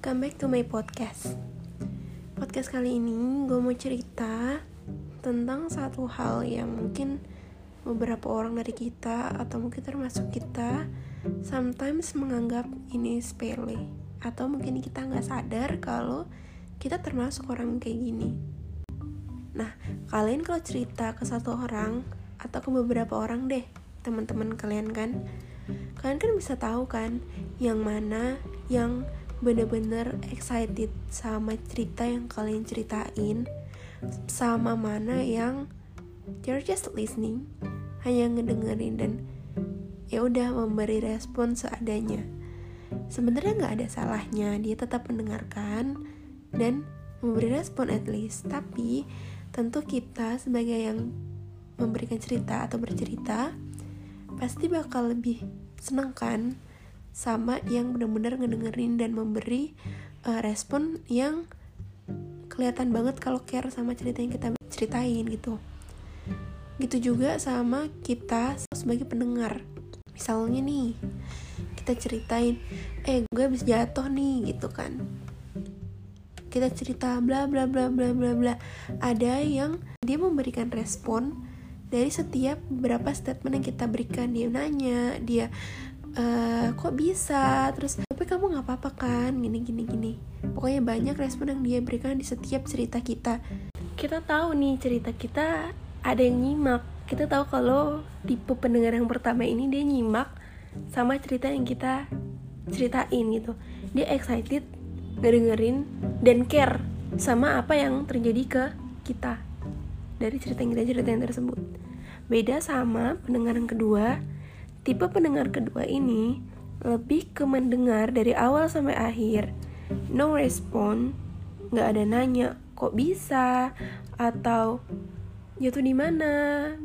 welcome back to my podcast. Podcast kali ini gue mau cerita tentang satu hal yang mungkin beberapa orang dari kita atau mungkin termasuk kita sometimes menganggap ini sepele atau mungkin kita nggak sadar kalau kita termasuk orang kayak gini. Nah, kalian kalau cerita ke satu orang atau ke beberapa orang deh, teman-teman kalian kan, kalian kan bisa tahu kan yang mana yang bener-bener excited sama cerita yang kalian ceritain sama mana yang you're just listening hanya ngedengerin dan ya udah memberi respon seadanya. Sebenarnya nggak ada salahnya dia tetap mendengarkan dan memberi respon at least. Tapi tentu kita sebagai yang memberikan cerita atau bercerita pasti bakal lebih seneng kan sama yang benar-benar ngedengerin dan memberi uh, respon yang kelihatan banget kalau care sama cerita yang kita ceritain gitu. Gitu juga sama kita sebagai pendengar. Misalnya nih kita ceritain eh gue habis jatuh nih gitu kan. Kita cerita bla bla bla bla bla bla. Ada yang dia memberikan respon dari setiap beberapa statement yang kita berikan. Dia nanya dia Uh, kok bisa? Terus tapi kamu nggak apa-apa kan? Gini gini gini. Pokoknya banyak respon yang dia berikan di setiap cerita kita. Kita tahu nih cerita kita ada yang nyimak. Kita tahu kalau tipe pendengar yang pertama ini dia nyimak sama cerita yang kita ceritain gitu. Dia excited ngedengerin dan care sama apa yang terjadi ke kita dari cerita yang kita ceritain tersebut. Beda sama pendengar yang kedua Tipe pendengar kedua ini lebih ke mendengar dari awal sampai akhir. No respon, nggak ada nanya kok bisa atau jatuh di mana,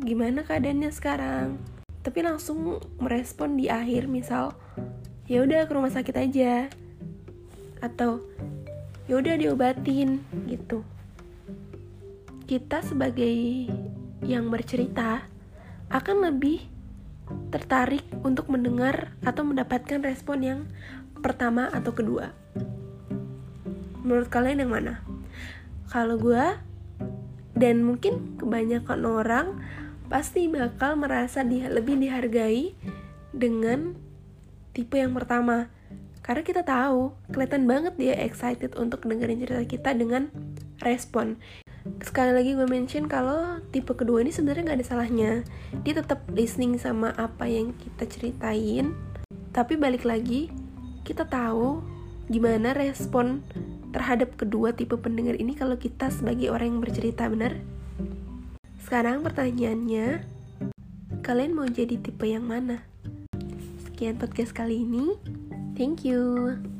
gimana keadaannya sekarang. Tapi langsung merespon di akhir, misal ya udah ke rumah sakit aja atau ya udah diobatin gitu. Kita sebagai yang bercerita akan lebih tertarik untuk mendengar atau mendapatkan respon yang pertama atau kedua. Menurut kalian yang mana? Kalau gue dan mungkin kebanyakan orang pasti bakal merasa dia lebih dihargai dengan tipe yang pertama. Karena kita tahu, kelihatan banget dia excited untuk dengerin cerita kita dengan respon sekali lagi gue mention kalau tipe kedua ini sebenarnya nggak ada salahnya. Dia tetap listening sama apa yang kita ceritain. Tapi balik lagi kita tahu gimana respon terhadap kedua tipe pendengar ini kalau kita sebagai orang yang bercerita benar? Sekarang pertanyaannya kalian mau jadi tipe yang mana? Sekian podcast kali ini. Thank you